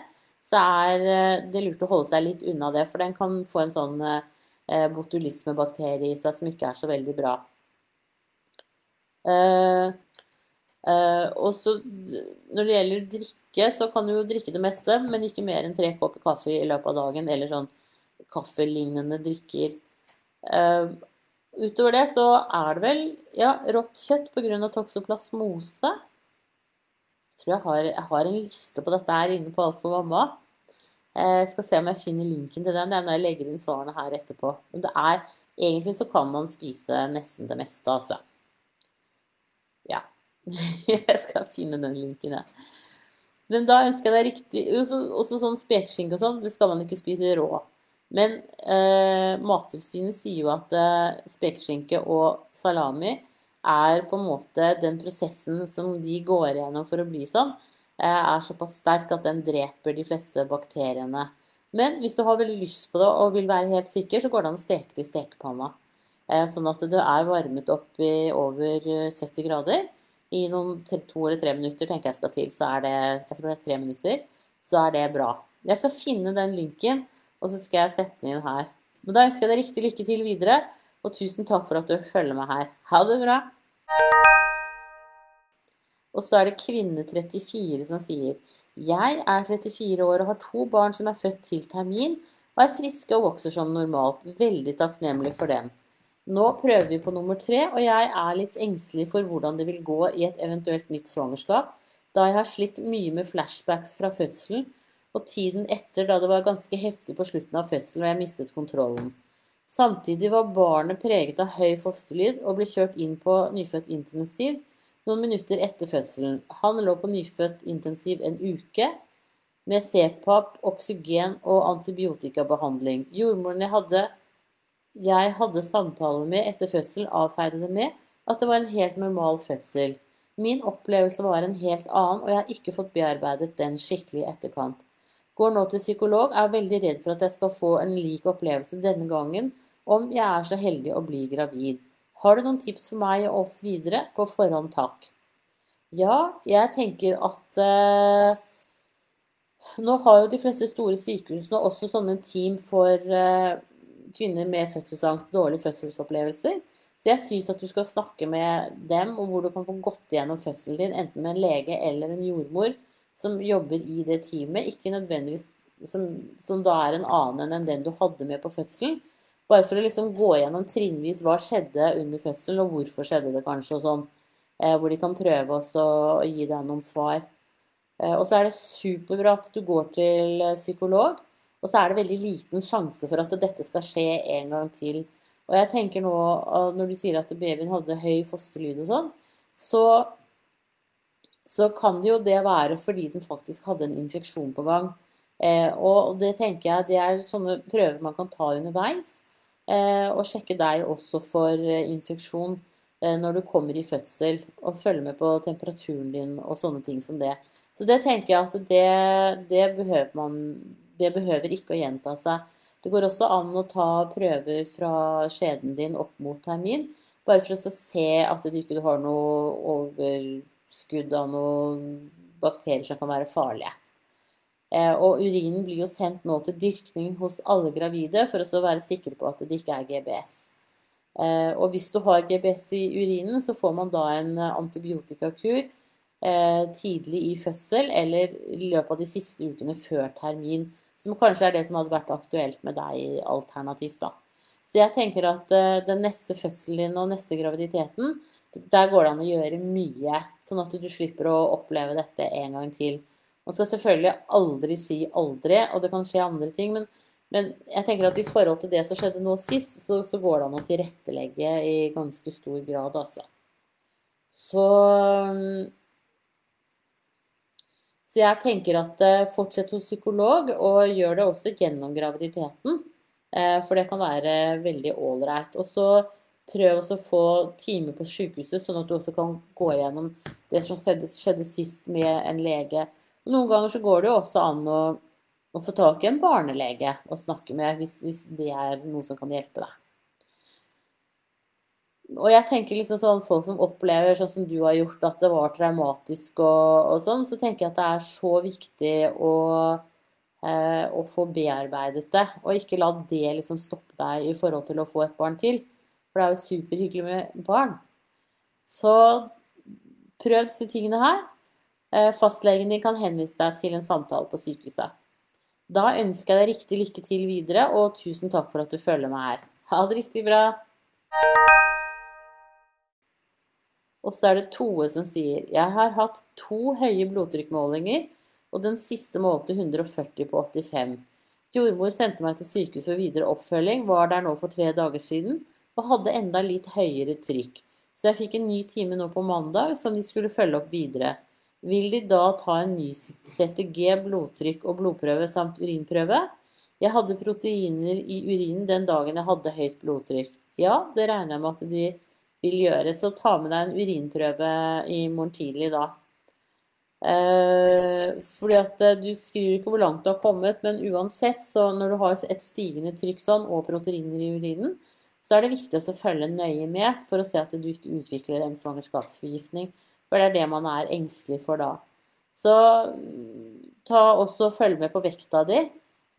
så er eh, det lurt å holde seg litt unna det. For den kan få en sånn eh, botulismebakterie i seg som ikke er så veldig bra. Og så når det gjelder drikke, så kan du jo drikke det meste, men ikke mer enn tre kopper kaffe i løpet av dagen, eller sånn kaffelignende drikker. Uh, utover det så er det vel ja, rått kjøtt pga. toksoplasmose. Jeg tror jeg har, jeg har, en liste på dette her inne på Alt for mamma. Eh, jeg skal se om jeg finner linken til den det er når jeg legger inn svarene her etterpå. Men det er, egentlig så kan man spise nesten det meste, altså. Ja. jeg skal finne den linken, jeg. Men da ønsker jeg deg riktig Også, også sånn spekeskinke og sånn, det skal man ikke spise rå. Men eh, Mattilsynet sier jo at eh, spekeskinke og salami er på en måte den prosessen som de går igjennom for å bli sånn, eh, er såpass sterk at den dreper de fleste bakteriene. Men hvis du har veldig lyst på det og vil være helt sikker, så går det an å steke det i stekepanna. Eh, sånn at det er varmet opp i over 70 eh, grader. I noen to eller tre minutter tenker jeg skal til, så er det jeg tror det er tre minutter, så er det bra. Jeg skal finne den linken og så skal jeg sette den inn her. Men da ønsker jeg deg riktig lykke til videre, og tusen takk for at du følger meg her. Ha det bra! Og så er det kvinne34 som sier Jeg er 34 år og har to barn som er født til termin, og er friske og vokser som normalt. Veldig takknemlig for dem. Nå prøver vi på nummer tre, og jeg er litt engstelig for hvordan det vil gå i et eventuelt nytt svangerskap, da jeg har slitt mye med flashbacks fra fødselen og tiden etter da det var ganske heftig på slutten av fødselen og jeg mistet kontrollen. Samtidig var barnet preget av høy fosterlyd og ble kjørt inn på nyfødt intensiv noen minutter etter fødselen. Han lå på nyfødt intensiv en uke med CPAP, oksygen og antibiotikabehandling. Jordmoren jeg hadde, jeg hadde samtale med etter fødselen, avfeide det med at det var en helt normal fødsel. Min opplevelse var en helt annen, og jeg har ikke fått bearbeidet den skikkelig i etterkant. Går nå til psykolog, er veldig redd for at jeg skal få en lik opplevelse denne gangen om jeg er så heldig å bli gravid. Har du noen tips for meg og oss videre? På forhånd takk. Ja, jeg tenker at eh, Nå har jo de fleste store sykehusene også sånne team for eh, kvinner med fødselsangst, dårlige fødselsopplevelser. Så jeg syns at du skal snakke med dem om hvor du kan få gått igjennom fødselen din, enten med en lege eller en jordmor som jobber i det teamet, ikke nødvendigvis som, som da er en annen enn den du hadde med på fødselen. Bare for å liksom gå gjennom trinnvis hva skjedde under fødselen, og hvorfor skjedde det kanskje, og sånn. Eh, hvor de kan prøve også å gi deg noen svar. Eh, og så er det superbra at du går til eh, psykolog. Og så er det veldig liten sjanse for at dette skal skje en gang til. Og jeg tenker nå, når du sier at babyen hadde høy fosterlyd og sånn, så så kan det jo det være fordi den faktisk hadde en infeksjon på gang. Eh, og det tenker jeg det er sånne prøver man kan ta underveis. Eh, og sjekke deg også for eh, infeksjon eh, når du kommer i fødsel. Og følge med på temperaturen din og sånne ting som det. Så det tenker jeg at det, det, behøver man Det behøver ikke å gjenta seg. Det går også an å ta prøver fra skjeden din opp mot termin. Bare for å se at du ikke har noe over skudd av noen bakterier som kan være farlige. Eh, og urinen blir jo sendt nå til dyrkning hos alle gravide for å være sikre på at det ikke er GBS. Eh, og hvis du har GBS i urinen, så får man da en antibiotikakur eh, tidlig i fødsel eller i løpet av de siste ukene før termin. Som kanskje er det som hadde vært aktuelt med deg alternativt, da. Så jeg tenker at den neste fødselen din og neste graviditeten der går det an å gjøre mye, sånn at du slipper å oppleve dette en gang til. Man skal selvfølgelig aldri si aldri, og det kan skje andre ting, men, men jeg tenker at i forhold til det som skjedde nå sist, så, så går det an å tilrettelegge i ganske stor grad, altså. Så Så jeg tenker at eh, fortsett hos psykolog, og gjør det også gjennom graviditeten. Eh, for det kan være veldig ålreit. Og så prøv å få time på sykehuset, sånn at du også kan gå gjennom det som skjedde, skjedde sist med en lege. Noen ganger så går det jo også an å, å få tak i en barnelege å snakke med, hvis, hvis det er noe som kan hjelpe deg. Og jeg tenker liksom sånn folk som opplever sånn som du har gjort, at det var traumatisk og, og sånn, så tenker jeg at det er så viktig å, eh, å få bearbeidet det. Og ikke la det liksom stoppe deg i forhold til å få et barn til. For det er jo superhyggelig med barn. Så prøv disse tingene her. Eh, fastlegen din kan henvise deg til en samtale på sykehuset. Da ønsker jeg deg riktig lykke til videre, og tusen takk for at du følger meg her. Ha det riktig bra. Og så er det Toe som sier Jeg har hatt to høye blodtrykkmålinger, og den siste målte 140 på 85. Jordmor sendte meg til sykehuset for videre oppfølging, var der nå for tre dager siden og hadde enda litt høyere trykk. Så jeg fikk en ny time nå på mandag som de skulle følge opp videre. Vil de da ta en ny CTG, blodtrykk og blodprøve samt urinprøve? Jeg hadde proteiner i urinen den dagen jeg hadde høyt blodtrykk. Ja, det regner jeg med at de vil gjøre. Så ta med deg en urinprøve i morgen tidlig da. Eh, fordi at eh, du skriver ikke hvor langt du har kommet, men uansett, så når du har et stigende trykk sånn og proteiner i urinen, så er det viktig å følge nøye med for å se at du ikke utvikler en svangerskapsforgiftning. For det er det man er engstelig for da. Så ta også følg med på vekta di.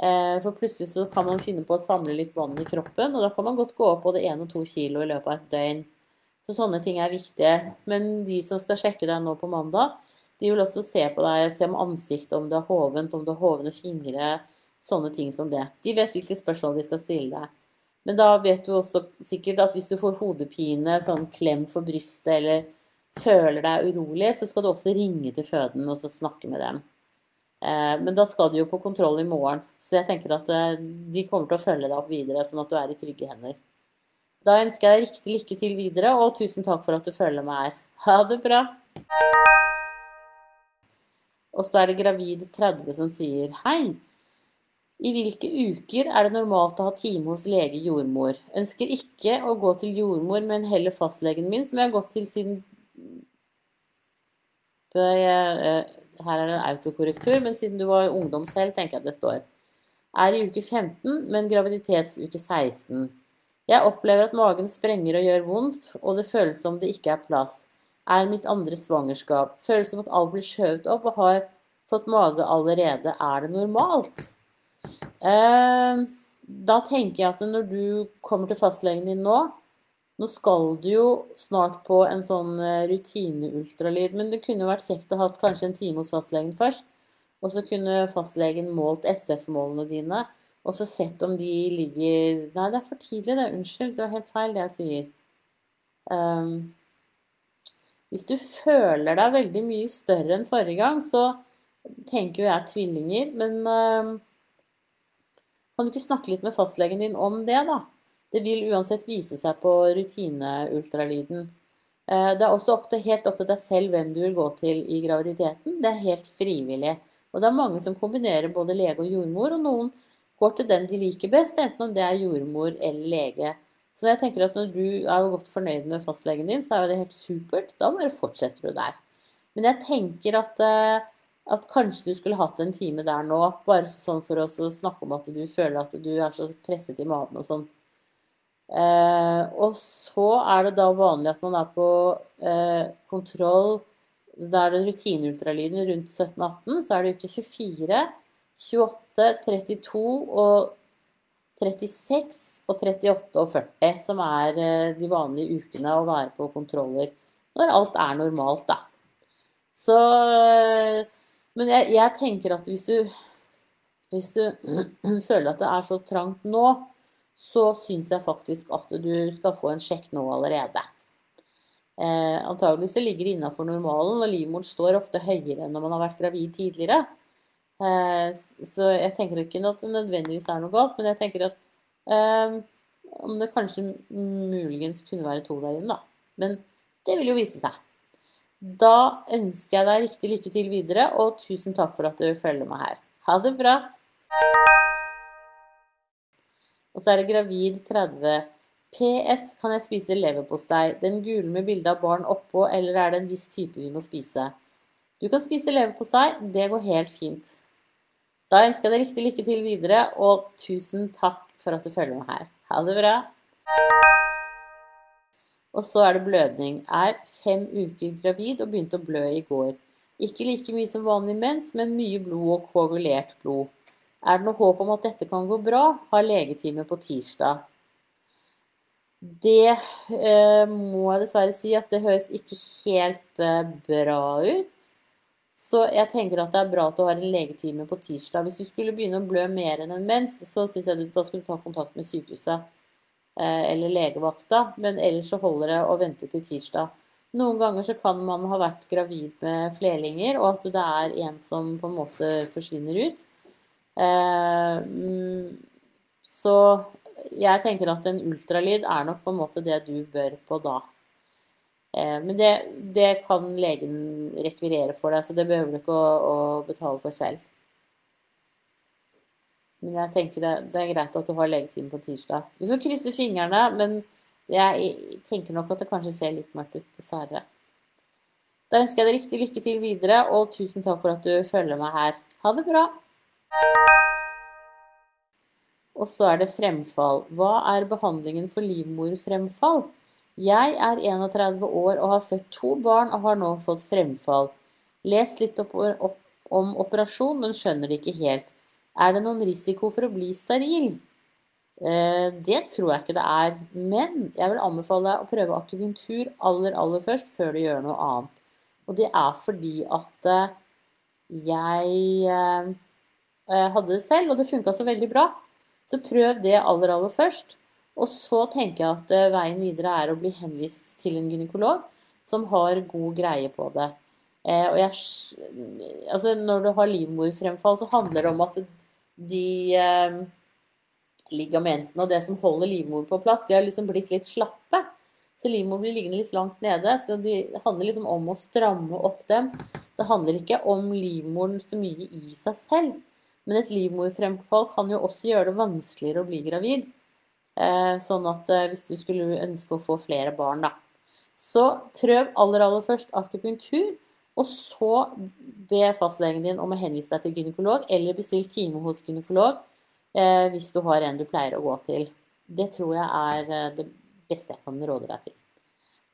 Eh, for plutselig så kan man finne på å samle litt vann i kroppen, og da kan man godt gå opp både 1 og 2 kilo i løpet av et døgn. Så sånne ting er viktige. Men de som skal sjekke deg nå på mandag, de vil også se på deg, se om ansiktet, om du er hovent, om du har hovne fingre, sånne ting som det. De vet hvilke spørsmål de skal stille deg. Men da vet du også sikkert at hvis du får hodepine, sånn klem for brystet, eller føler deg urolig, så skal du også ringe til føden og snakke med dem. Eh, men da skal du jo på kontroll i morgen, så jeg tenker at eh, de kommer til å følge deg opp videre, sånn at du er i trygge hender. Da ønsker jeg deg riktig lykke til videre, og tusen takk for at du følger meg her. Ha det bra! Og så er det gravid 30 som sier hei. I hvilke uker er det normalt å ha time hos lege jordmor? Ønsker ikke å gå til jordmor, men heller fastlegen min, som jeg har gått til siden eh, Her er det en autokorrektur, men siden du var ungdom selv, tenker jeg at det står. Er i uke 15, men graviditetsuke 16. Jeg opplever at magen sprenger og gjør vondt, og det føles som det ikke er plass. Er mitt andre svangerskap. Føles som at alt blir skjøvet opp og har fått mage allerede. Er det normalt? Eh, da tenker jeg at når du kommer til fastlegen din nå Nå skal du jo snart på en sånn eh, rutineultralyd, men det kunne vært kjekt å ha kanskje en time hos fastlegen først. Og så kunne fastlegen målt SF-målene dine og så sett om de ligger Nei, det er for tidlig, det. Unnskyld, det var helt feil, det jeg sier. Um, hvis du føler deg veldig mye større enn forrige gang, så tenker jo jeg tvillinger. Men um, kan du ikke snakke litt med fastlegen din om det, da? Det vil uansett vise seg på rutineultralyden. Uh, det er også opp til, helt opp til deg selv hvem du vil gå til i graviditeten. Det er helt frivillig. Og det er mange som kombinerer både lege og jordmor, og noen går til den de liker best, enten om det er jordmor eller lege. Så jeg tenker at når du er godt fornøyd med fastlegen din, så er det helt supert. Da bare fortsetter du der. Men jeg tenker at, eh, at kanskje du skulle hatt en time der nå, bare sånn for å snakke om at du føler at du er så presset i magen og sånn. Eh, og så er det da vanlig at man er på eh, kontroll Da er det rutineultralyden rundt 17-18, så er det uke 24. 28, 32 og 36 og 38 og 40, som er eh, de vanlige ukene å være på kontroller når alt er normalt, da. Så eh, Men jeg, jeg tenker at hvis du hvis du føler at det er så trangt nå, så syns jeg faktisk at du skal få en sjekk nå allerede. Eh, ligger det innafor normalen, og livmoren står ofte høyere enn når man har vært gravid tidligere. Eh, så jeg tenker ikke at det nødvendigvis er noe galt, men jeg tenker at eh, om det kanskje muligens kunne være to der inne, da. Men det vil jo vise seg. Da ønsker jeg deg riktig lykke til videre, og tusen takk for at du følger meg her. Ha det bra! Og så er det gravid 30. PS. Kan jeg spise leverpostei? Den gule med bilde av barn oppå, eller er det en viss type vi må spise? Du kan spise leverpostei. Det går helt fint. Da ønsker jeg deg riktig lykke til videre, og tusen takk for at du følger meg her. Ha det bra! Og så er det blødning. Er fem uker gravid og begynte å blø i går. Ikke like mye som vanlig mens, men mye blod og koagulert blod. Er det noe håp om at dette kan gå bra? Har legetime på tirsdag. Det eh, må jeg dessverre si at det høres ikke helt eh, bra ut. Så jeg tenker at det er bra at du har en legetime på tirsdag. Hvis du skulle begynne å blø mer enn en mens, så syns jeg du da skulle ta kontakt med sykehuset eh, eller legevakta. Men ellers så holder det å vente til tirsdag. Noen ganger så kan man ha vært gravid med flerlinger, og at det er en som på en måte forsvinner ut. Eh, mm, så jeg tenker at en ultralyd er nok på en måte det du bør på da. Eh, men det, det kan legen rekvirere for deg, så det behøver du ikke å, å betale for selv. Men jeg tenker det, det, er greit at du har legetime på tirsdag. Du får krysse fingrene, men jeg tenker nok at det kanskje ser litt mørkt ut, dessverre. Da ønsker jeg deg riktig lykke til videre, og tusen takk for at du følger meg her. Ha det bra! Og så er det fremfall. Hva er behandlingen for livmorfremfall? Jeg er 31 år og har født to barn og har nå fått fremfall. Les litt opp, om operasjon, men skjønner det ikke helt. Er det noen risiko for å bli steril? Eh, det tror jeg ikke det er, men jeg vil anbefale deg å prøve akupunktur aller, aller først, før du gjør noe annet. Og det er fordi at eh, jeg eh, hadde det selv, og det funka så veldig bra. Så prøv det aller, aller først. Og så tenker jeg at veien videre er å bli henvist til en gynekolog som har god greie på det. Og jeg, altså når du har livmorfremfall, så handler det om at de eh, ligamentene og det som holder livmoren på plass, de har liksom blitt litt slappe. Så livmoren blir liggende litt langt nede. Så det handler liksom om å stramme opp dem. Det handler ikke om livmoren så mye i seg selv. Men et livmorfremfall kan jo også gjøre det vanskeligere å bli gravid. Eh, sånn at eh, hvis du skulle ønske å få flere barn, da. Så prøv aller, aller først akupunktur. Og så be fastlegen din om å henvise deg til gynekolog, eller bestill time hos gynekolog eh, hvis du har en du pleier å gå til. Det tror jeg er det beste jeg kan råde deg til.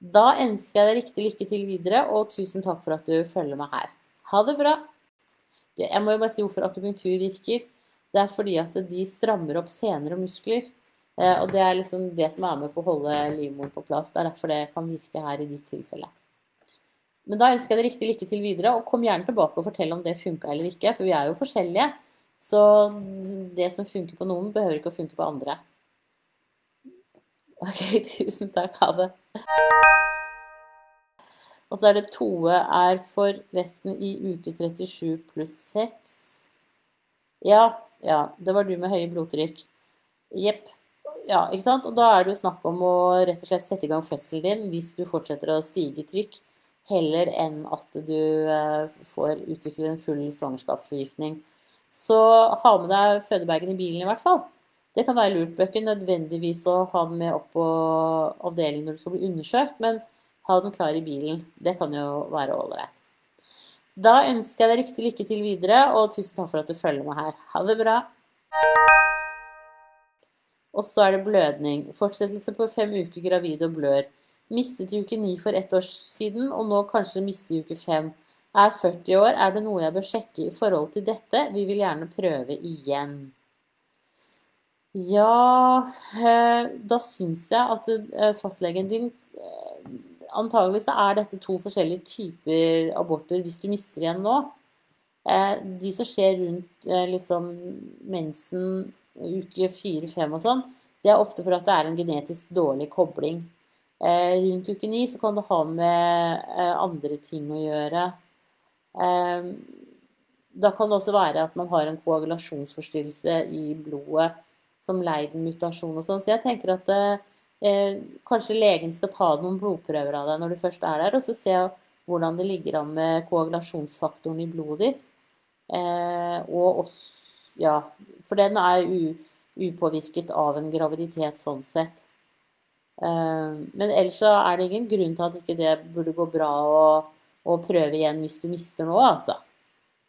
Da ønsker jeg deg riktig lykke til videre, og tusen takk for at du følger meg her. Ha det bra! Jeg må jo bare si hvorfor akupunktur virker. Det er fordi at de strammer opp sener og muskler. Eh, og det er liksom det som er med på å holde livmoren på plass. Det er derfor det kan virke her i ditt tilfelle. Men da ønsker jeg deg riktig lykke til videre, og kom gjerne tilbake og fortell om det funka eller ikke. For vi er jo forskjellige. Så det som funker på noen, behøver ikke å funke på andre. Ok, tusen takk. Ha det. Og så er det Toe er for resten i uke 37 pluss 6. Ja, ja. Det var du med høye blodtrykk. Jepp. Ja, ikke sant? Og da er det jo snakk om å rett og slett sette i gang fødselen din hvis du fortsetter å stige trykk, heller enn at du eh, får utvikle en full svangerskapsforgiftning. Så ha med deg fødebagen i bilen i hvert fall. Det kan være lurt. Bør nødvendigvis å ha den med opp på avdelingen når du skal bli undersøkt, men ha den klar i bilen. Det kan jo være ålreit. Da ønsker jeg deg riktig lykke til videre, og tusen takk for at du følger meg her. Ha det bra! Og så er det blødning. Fortsettelse på fem uker gravid og blør. Mistet i uke 9 for ett år siden, og nå kanskje miste i uke 5. Er 40 år. Er det noe jeg bør sjekke i forhold til dette? Vi vil gjerne prøve igjen. Ja eh, Da syns jeg at eh, fastlegen din eh, antagelig så er dette to forskjellige typer aborter hvis du mister igjen nå. De som skjer rundt liksom mensen uke fire-fem og sånn, det er ofte for at det er en genetisk dårlig kobling. Eh, rundt uke ni så kan det ha med andre ting å gjøre. Da kan det også være at man har en koagulasjonsforstyrrelse i blodet som Leiden-mutasjon og sånn. Så jeg tenker at eh, kanskje legen skal ta noen blodprøver av deg når du først er der, og så se hvordan det ligger an med koagulasjonsfaktoren i blodet ditt. Eh, og også, ja, for den er upåvirket av en graviditet sånn sett. Eh, men ellers så er det ingen grunn til at ikke det burde gå bra å, å prøve igjen hvis du mister noe, altså.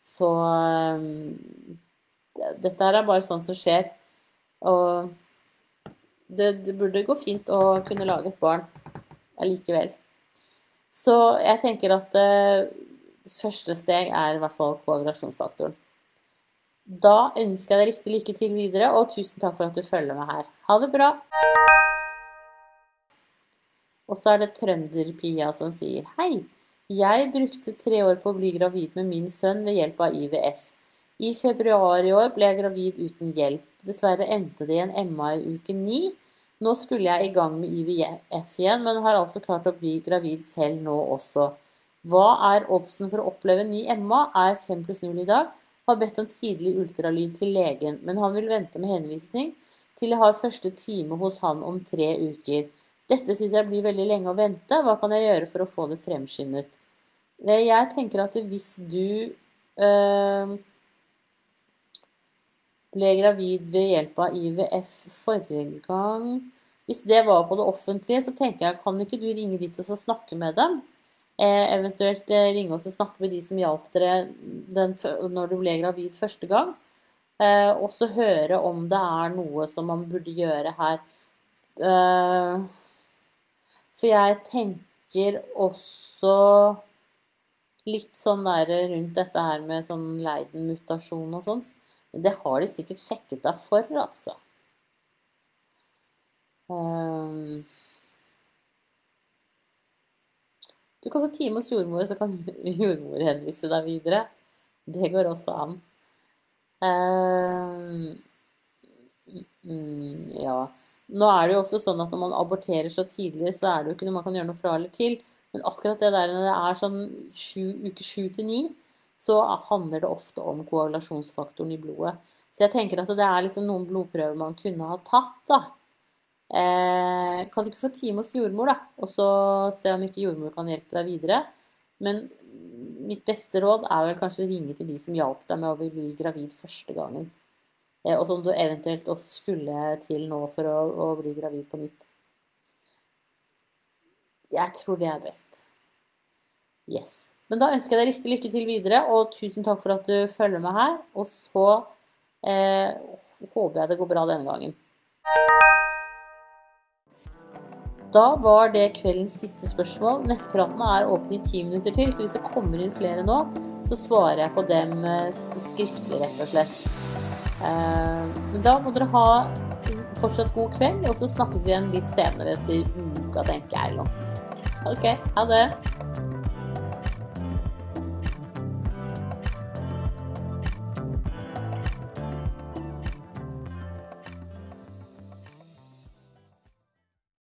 Så eh, dette er bare sånt som skjer. Og det, det burde gå fint å kunne lage et barn allikevel. Så jeg tenker at eh, første steg er i hvert fall koagulasjonsfaktoren. Da ønsker jeg deg riktig lykke til videre, og tusen takk for at du følger med her. Ha det bra! Og så er det Trønder-Pia som sier Hei! Jeg brukte tre år på å bli gravid med min sønn ved hjelp av IVF. I februar i år ble jeg gravid uten hjelp. Dessverre endte det i en MA i uke ni. Nå skulle jeg i gang med IVF igjen, men har altså klart å bli gravid selv nå også. Hva er oddsen for å oppleve ny MA? Er 5 pluss 0 i dag? Har bedt om tidlig ultralyd til legen, men han vil vente med henvisning til jeg har første time hos han om tre uker. Dette syns jeg blir veldig lenge å vente. Hva kan jeg gjøre for å få det fremskyndet? Eh, jeg tenker at hvis du øh, ble gravid ved hjelp av IVF forrige gang Hvis det var på det offentlige, så tenker jeg kan ikke du ringe dit og snakke med dem? Eh, eventuelt ringe oss og snakke med de som hjalp dere den, når du ble gravid første gang. Og så høre om det er noe som man burde gjøre her. Eh, for jeg tenker også litt sånn der rundt dette her med sånn Leiden-mutasjon og sånn. Men det har de sikkert sjekket deg for, altså. Um, du kan få time hos jordmor, så kan jordmor henvise deg videre. Det går også an. Um, ja. Nå er det jo også sånn at når man aborterer så tidlig, så er det jo ikke noe man kan gjøre noe fra eller til. Men akkurat det der når det er sånn uke sju til ni, så handler det ofte om koagulasjonsfaktoren i blodet. Så jeg tenker at det er liksom noen blodprøver man kunne ha tatt, da. Eh, kan du ikke få time hos jordmor, da? Og så se om ikke jordmor kan hjelpe deg videre. Men mitt beste råd er vel kanskje å ringe til de som hjalp deg med å bli gravid første gangen. Eh, og som du eventuelt også skulle til nå for å, å bli gravid på nytt. Jeg tror det er best. Yes. Men da ønsker jeg deg riktig lykke til videre, og tusen takk for at du følger med her. Og så eh, håper jeg det går bra denne gangen. Da var det kveldens siste spørsmål. Nettpratene er åpne i ti minutter til, så hvis det kommer inn flere nå, så svarer jeg på dem eh, skriftlig, rett og slett. Eh, men da må dere ha fortsatt god kveld, og så snakkes vi igjen litt senere til uka, tenker jeg. Ok, ha det.